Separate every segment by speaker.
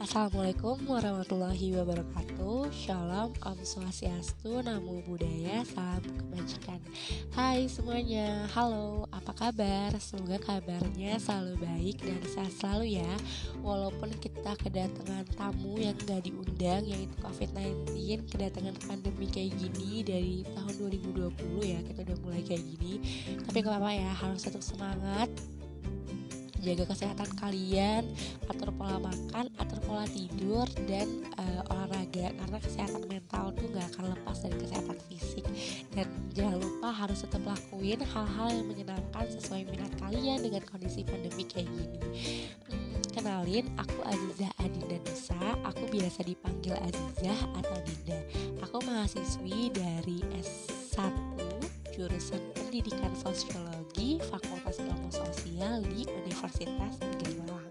Speaker 1: Assalamualaikum warahmatullahi wabarakatuh. Shalom, Om Swastiastu, Namo Buddhaya, Salam Kebajikan. Hai semuanya, halo, apa kabar? Semoga kabarnya selalu baik dan sehat selalu ya. Walaupun kita kedatangan tamu yang gak diundang yaitu COVID-19 Kedatangan pandemi kayak gini dari tahun 2020 ya Kita udah mulai kayak gini. Tapi gak apa-apa ya, harus tetap semangat jaga kesehatan kalian atur pola makan atur pola tidur dan uh, olahraga. Karena kesehatan mental tuh gak akan lepas dari kesehatan fisik. Dan jangan lupa harus tetap lakuin hal-hal yang menyenangkan sesuai minat kalian dengan kondisi pandemi kayak gini. Kenalin aku Azizah Adinda Nusa aku biasa dipanggil Azizah atau Dinda aku mahasiswi dari S1 jurusan pendidikan sosiologi Universitas Negeri Malang.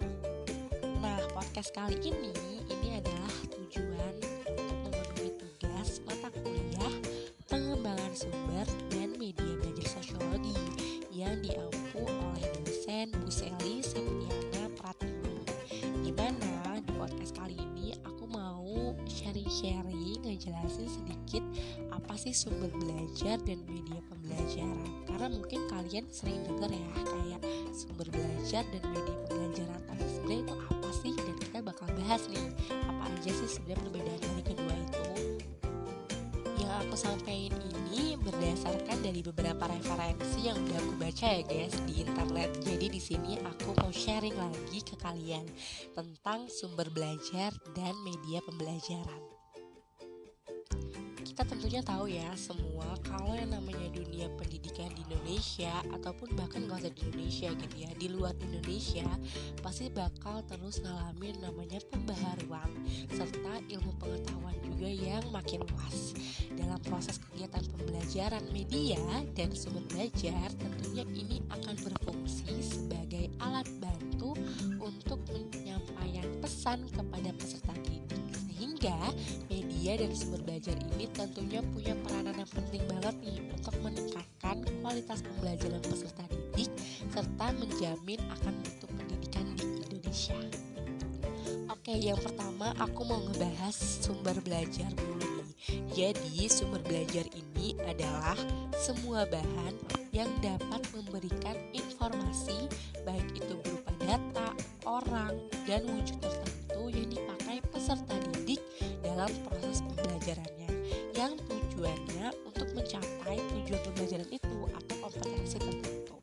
Speaker 1: Nah, podcast kali ini ini adalah tujuan untuk memenuhi tugas mata kuliah pengembangan sumber dan media belajar sosiologi yang diampu oleh dosen Bu Seli Septiana Pratiwi. Gimana di podcast kali ini aku mau sharing-sharing ngejelasin sedikit apa sih sumber belajar dan media pembelajaran. Karena mungkin kalian sering dengar ya kayak sumber belajar dan media pembelajaran. Tapi sebenarnya itu apa sih? Dan kita bakal bahas nih apa aja sih sebenarnya perbedaan dari kedua itu? Yang aku sampaikan ini berdasarkan dari beberapa referensi yang udah aku baca ya guys di internet. Jadi di sini aku mau sharing lagi ke kalian tentang sumber belajar dan media pembelajaran kita tentunya tahu ya semua kalau yang namanya dunia pendidikan di Indonesia ataupun bahkan gak usah di Indonesia gitu ya di luar Indonesia pasti bakal terus ngalamin namanya pembaharuan serta ilmu pengetahuan juga yang makin luas. Dalam proses kegiatan pembelajaran media dan sumber belajar tentunya ini akan berfungsi sebagai alat bantu untuk menyampaikan pesan kepada peserta didik. Sehingga media dan sumber belajar ini tentunya punya peranan yang penting banget nih untuk meningkatkan kualitas pembelajaran peserta didik serta menjamin akan mutu pendidikan di Indonesia. Oke, yang pertama aku mau ngebahas sumber belajar dulu nih. Jadi, sumber belajar ini adalah semua bahan yang dapat memberikan informasi baik itu berupa data, orang, dan wujud tertentu dalam proses pembelajarannya yang tujuannya untuk mencapai tujuan pembelajaran itu atau kompetensi tertentu.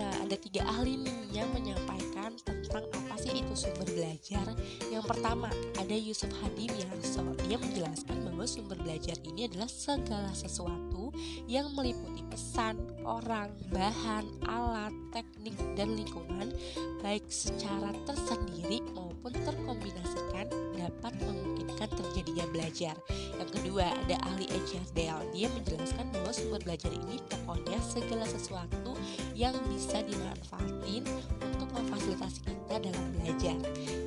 Speaker 1: Nah, ada tiga ahli nih yang menyampaikan tentang apa sih itu sumber belajar. Yang pertama, ada Yusuf Hadi Wiarso. Dia menjelaskan bahwa sumber belajar ini adalah segala sesuatu yang meliputi pesan, orang, bahan, alat, teknik, dan lingkungan baik secara tersendiri maupun terkombinasikan dapat memungkinkan terjadinya belajar. Yang kedua, ada ahli Ejardale. Dia menjelaskan bahwa sumber belajar ini pokoknya segala sesuatu yang bisa dimanfaatin untuk memfasilitasi kita dalam belajar.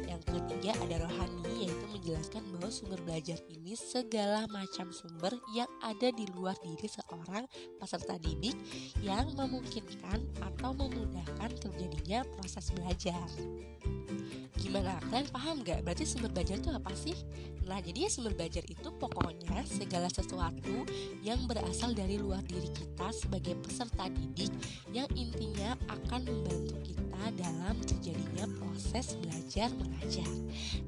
Speaker 1: Yang ketiga, ada Rohani yaitu menjelaskan bahwa sumber belajar ini segala macam sumber yang ada di luar diri seorang peserta didik yang memungkinkan atau memudahkan terjadinya proses belajar. Gimana? Kalian paham gak? Berarti sumber belajar itu apa sih? Nah, jadi ya sumber belajar itu pokoknya segala sesuatu yang berasal dari luar diri kita sebagai peserta didik yang intinya akan membantu kita dalam terjadinya proses belajar mengajar.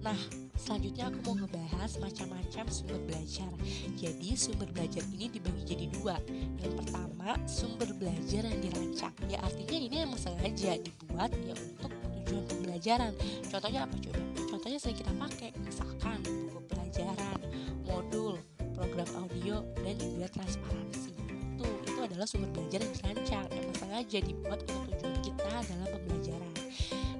Speaker 1: Nah, selanjutnya aku mau ngebahas macam-macam sumber belajar. Jadi, sumber belajar ini dibagi jadi dua. Yang pertama, sumber belajar yang dirancang. Ya, artinya ini emang sengaja dibuat ya untuk tujuan pembelajaran. Contohnya apa coba? Contohnya sering kita pakai, misalkan buku pelajaran, modul, program audio, dan juga transparansi. Itu, itu adalah sumber belajar yang dirancang, emang sengaja dibuat untuk tujuan kita dalam pembelajaran.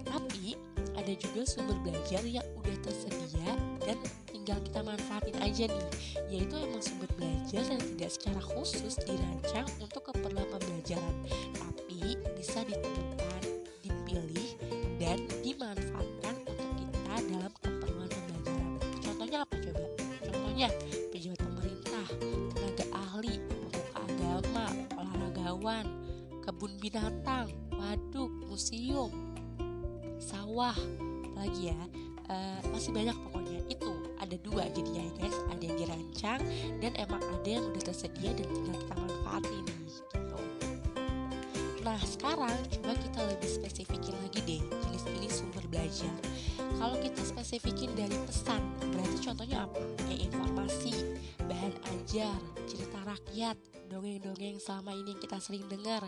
Speaker 1: Tapi ada juga sumber belajar yang udah tersedia dan tinggal kita manfaatin aja nih yaitu emang sumber belajar yang tidak secara khusus dirancang untuk keperluan pembelajaran tapi bisa ditemukan, dipilih, dan dimanfaatkan kebun binatang, waduk, museum, sawah, lagi ya. uh, masih banyak pokoknya. Itu ada dua jadinya ya guys. Ada yang dirancang dan emang ada yang udah tersedia dan tinggal kita manfaatin gitu. Nah sekarang coba kita lebih spesifikin lagi deh jenis-jenis sumber belajar. Kalau kita spesifikin dari pesan berarti contohnya apa? Ya informasi bahan ajar cerita rakyat dongeng-dongeng selama ini yang kita sering dengar.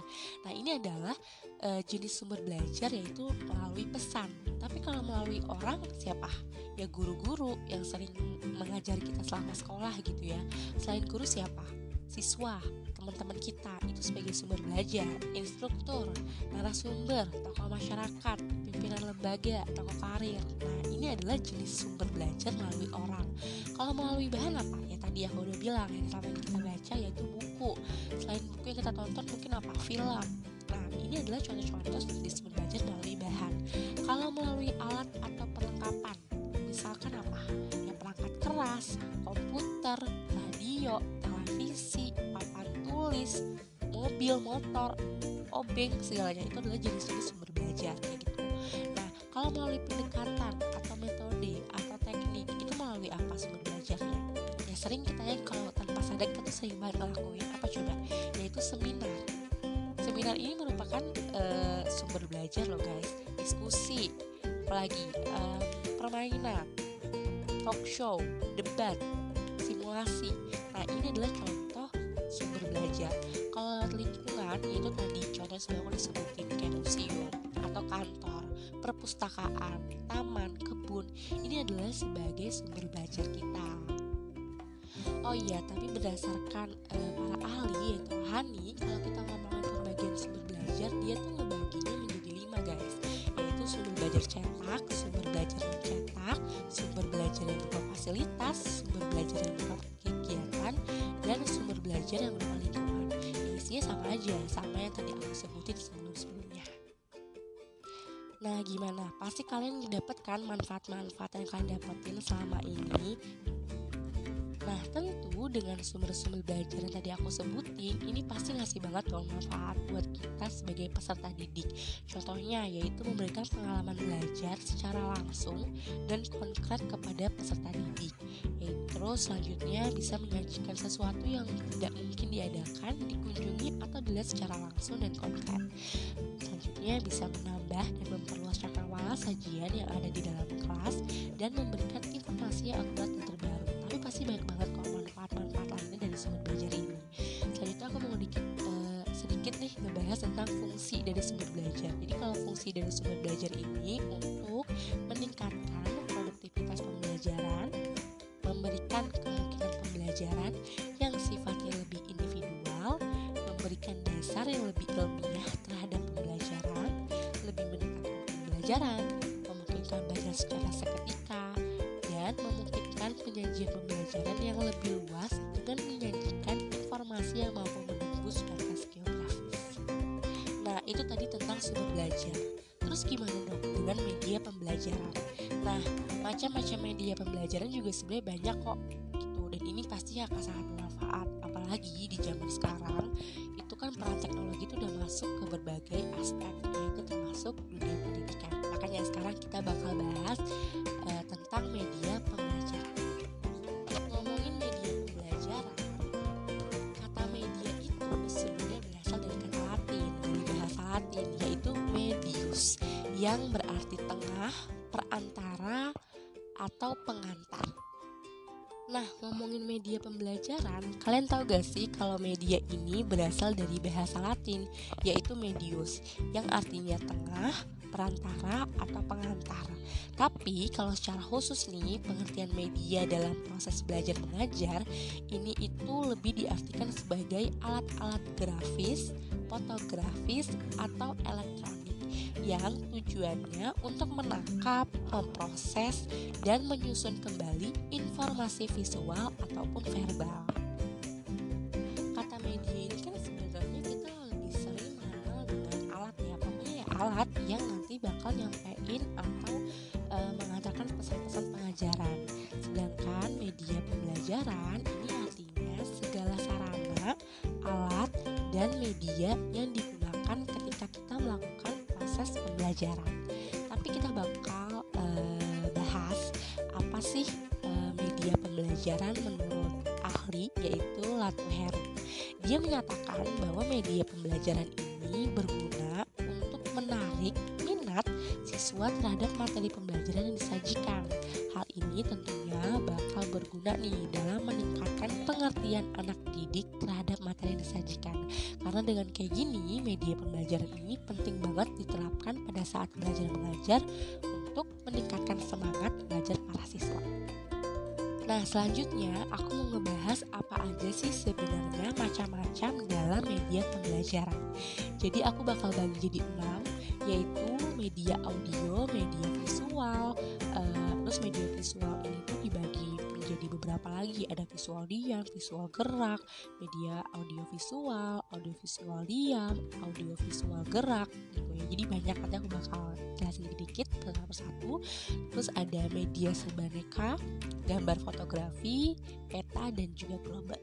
Speaker 1: Nah, ini adalah uh, jenis sumber belajar yaitu melalui pesan. Tapi kalau melalui orang siapa? Ya guru-guru yang sering mengajari kita selama sekolah gitu ya. Selain guru siapa? Siswa, teman-teman kita itu sebagai sumber belajar, instruktur, narasumber, tokoh masyarakat, pimpinan lembaga, tokoh karir. Nah, ini adalah jenis sumber belajar melalui orang. Kalau melalui bahan apa? Tadi aku udah bilang yang selama kita baca yaitu buku. Selain buku yang kita tonton mungkin apa? Film. Nah, ini adalah contoh-contoh sumber belajar melalui bahan. Kalau melalui alat atau perlengkapan, misalkan apa? Ya perangkat keras, komputer, radio, televisi, papan tulis, mobil, motor, obeng segalanya itu adalah jenis-jenis sumber belajar gitu. Nah, kalau melalui pendekatan atau metode sering kita ya kalau tanpa sadar kita tuh sering banget ngelakuin apa coba? Yaitu seminar. Seminar ini merupakan uh, sumber belajar loh guys. Diskusi, apalagi uh, permainan, talk show, debat, simulasi. Nah ini adalah contoh sumber belajar. Kalau lingkungan itu tadi contoh sebenarnya aku disebutin kayak museum atau kantor, perpustakaan, taman, kebun. Ini adalah sebagai sumber belajar kita. Oh iya, tapi berdasarkan uh, para ahli yaitu Hani, kalau kita ngomongin pembagian sumber belajar, dia tuh ngebaginya menjadi lima guys, yaitu sumber belajar cetak, sumber belajar mencetak, sumber belajar yang berupa fasilitas, sumber belajar yang berupa kegiatan, dan sumber belajar yang berupa lingkungan. Ya, isinya sama aja, sama yang tadi aku sebutin sebelum-sebelumnya. Nah, gimana? Pasti kalian mendapatkan manfaat-manfaat yang kalian dapetin selama ini Nah tentu dengan sumber-sumber belajar yang tadi aku sebutin ini pasti ngasih banget dong manfaat buat kita sebagai peserta didik. Contohnya yaitu memberikan pengalaman belajar secara langsung dan konkret kepada peserta didik. Terus selanjutnya bisa menyajikan sesuatu yang tidak mungkin diadakan, dikunjungi atau dilihat secara langsung dan konkret. Selanjutnya bisa menambah dan memperluas cakrawala sajian yang ada di dalam kelas dan memberikan informasi yang akurat dan terbaru pasti banyak banget kok manfaat-manfaat lainnya dari sumber belajar ini. Selanjutnya aku mau sedikit uh, sedikit nih ngebahas tentang fungsi dari sumber belajar. Jadi kalau fungsi dari sumber belajar ini untuk meningkatkan produktivitas pembelajaran memberikan kemungkinan pembelajaran yang sifatnya lebih individual memberikan dasar yang lebih ilmiah terhadap pembelajaran lebih mendekatkan pembelajaran penyajian pembelajaran yang lebih luas dengan menyajikan informasi yang mampu menembus batas geografis. Nah, itu tadi tentang sumber belajar. Terus gimana dong dengan media pembelajaran? Nah, macam-macam media pembelajaran juga sebenarnya banyak kok gitu dan ini pasti akan sangat bermanfaat apalagi di zaman sekarang itu kan peran teknologi itu udah masuk ke berbagai aspek yaitu termasuk dunia pendidikan makanya sekarang kita bakal bahas yang berarti tengah, perantara, atau pengantar. Nah, ngomongin media pembelajaran, kalian tahu gak sih kalau media ini berasal dari bahasa Latin, yaitu medius, yang artinya tengah, perantara, atau pengantar. Tapi kalau secara khusus nih, pengertian media dalam proses belajar mengajar ini itu lebih diartikan sebagai alat-alat grafis, fotografis, atau elektronik yang tujuannya untuk menangkap, memproses, dan menyusun kembali informasi visual ataupun verbal. Kata media ini kan sebenarnya kita lebih sering mengenal dengan alat ya, pokoknya ya alat yang nanti bakal nyampein atau e, mengatakan pesan-pesan pengajaran. Sedangkan media pembelajaran ini artinya segala sarana, alat, dan media yang digunakan ketika proses pembelajaran tapi kita bakal e, bahas apa sih e, media pembelajaran menurut ahli yaitu Latuher. Dia menyatakan bahwa media pembelajaran ini berguna untuk menarik minat siswa terhadap materi pembelajaran yang disajikan Hal ini tentunya bakal berguna nih dalam meningkatkan pengertian anak didik terhadap materi yang disajikan. Karena dengan kayak gini, media pembelajaran ini penting banget diterapkan pada saat belajar mengajar untuk meningkatkan semangat belajar para siswa. Nah, selanjutnya aku mau ngebahas apa aja sih sebenarnya macam-macam dalam media pembelajaran. Jadi aku bakal bagi jadi enam, yaitu media audio, media visual, uh, terus media visual ini tuh dibagi menjadi beberapa lagi ada visual diam, visual gerak, media audio visual, audio visual diam, audio visual gerak gitu ya. Jadi banyak nanti aku bakal jelasin dikit satu persatu. Terus ada media serbaneka, gambar fotografi, peta dan juga global.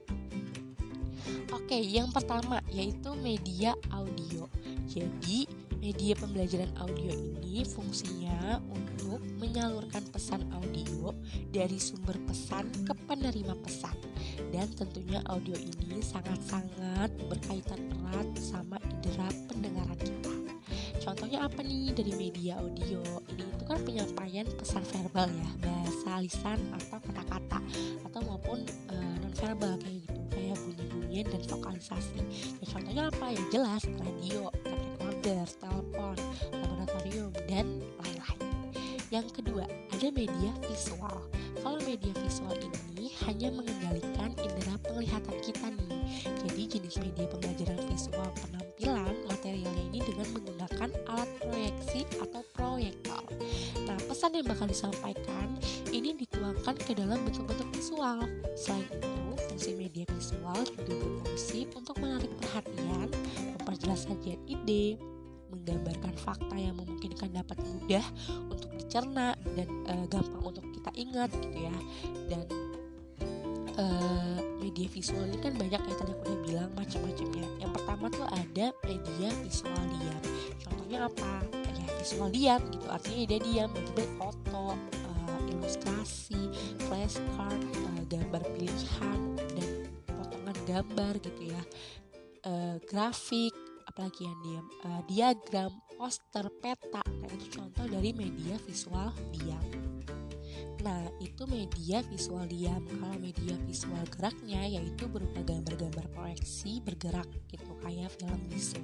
Speaker 1: Oke, yang pertama yaitu media audio. Jadi, media pembelajaran audio ini fungsinya untuk menyalurkan pesan audio dari sumber pesan ke penerima pesan. Dan tentunya audio ini sangat-sangat berkaitan erat sama indera pendengaran kita. Contohnya apa nih dari media audio? Ini itu kan penyampaian pesan verbal ya, bahasa lisan atau kata-kata atau maupun e, eh, non verbal kayak gitu, kayak bunyi-bunyian dan vokalisasi. Ya contohnya apa? Ya jelas radio, recorder, ada media visual. Kalau media visual ini hanya mengendalikan indera penglihatan kita nih. Jadi jenis media pembelajaran visual penampilan materialnya ini dengan menggunakan alat proyeksi atau proyektor. Nah, pesan yang bakal disampaikan ini dituangkan ke dalam bentuk-bentuk visual. Selain itu, fungsi media visual juga berfungsi untuk menarik perhatian, memperjelas sajian ide, menggambarkan fakta yang memungkinkan dapat mudah untuk dicerna dan uh, gampang untuk kita ingat gitu ya. Dan uh, media visual ini kan banyak ya tadi aku udah bilang macam-macamnya. Yang pertama tuh ada media visual diam. Contohnya apa? Ya visual diam gitu. Artinya dia diam, betul foto, uh, ilustrasi, flashcard, uh, gambar pilihan dan potongan gambar gitu ya. Uh, grafik, apalagi yang diam, uh, diagram, poster, peta. Nah itu contoh dari media visual diam. Nah, itu media visual diam. Kalau media visual geraknya yaitu berupa gambar-gambar proyeksi bergerak gitu kayak film bisu.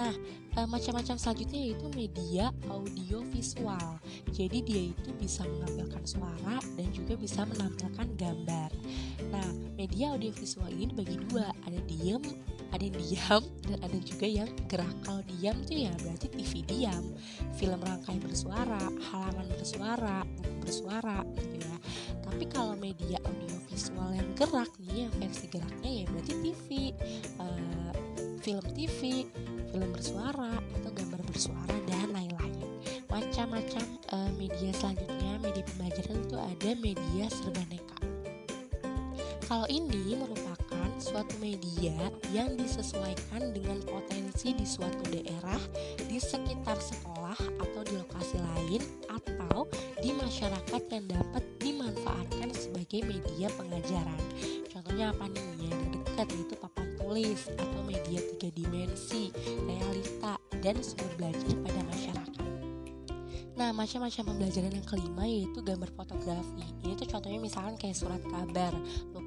Speaker 1: Nah, e, macam-macam selanjutnya yaitu media audio visual. Jadi dia itu bisa menampilkan suara dan juga bisa menampilkan gambar. Nah, media audio visual ini dibagi dua, ada diam ada yang diam dan ada juga yang gerak kalau diam tuh ya berarti TV diam. Film rangkai bersuara halaman bersuara buku bersuara gitu ya. Tapi kalau media audio visual yang gerak nih yang versi geraknya ya berarti TV uh, eh, film TV film bersuara atau gambar bersuara dan lain-lain. Macam-macam uh, media selanjutnya media pembelajaran itu ada media serbaneka. Kalau ini merupakan suatu media yang disesuaikan dengan potensi di suatu daerah, di sekitar sekolah atau di lokasi lain atau di masyarakat yang dapat dimanfaatkan sebagai media pengajaran. Contohnya apa nih? Yang dekat yaitu papan tulis atau media tiga dimensi, realita, dan sumber belajar pada masyarakat. Nah, macam-macam pembelajaran yang kelima yaitu gambar fotografi. Ini tuh contohnya misalkan kayak surat kabar,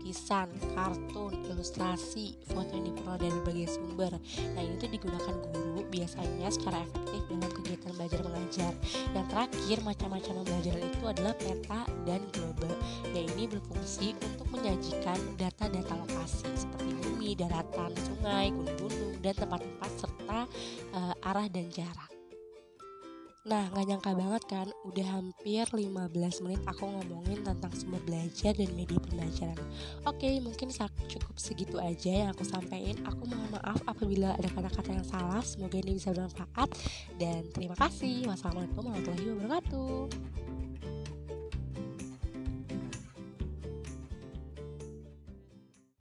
Speaker 1: lukisan, kartun, ilustrasi, foto yang diperoleh dari berbagai sumber. Nah, ini tuh digunakan guru biasanya secara efektif dalam kegiatan belajar mengajar. Yang terakhir, macam-macam pembelajaran itu adalah peta dan global. yang ini berfungsi untuk menyajikan data-data lokasi seperti bumi, daratan, sungai, gunung-gunung, dan tempat-tempat serta uh, arah dan jarak. Nah, gak nyangka banget kan, udah hampir 15 menit aku ngomongin tentang sumber belajar dan media pembelajaran. Oke, mungkin cukup segitu aja yang aku sampaikan. Aku mohon maaf apabila ada kata-kata yang salah. Semoga ini bisa bermanfaat. Dan terima kasih. Wassalamualaikum warahmatullahi wabarakatuh.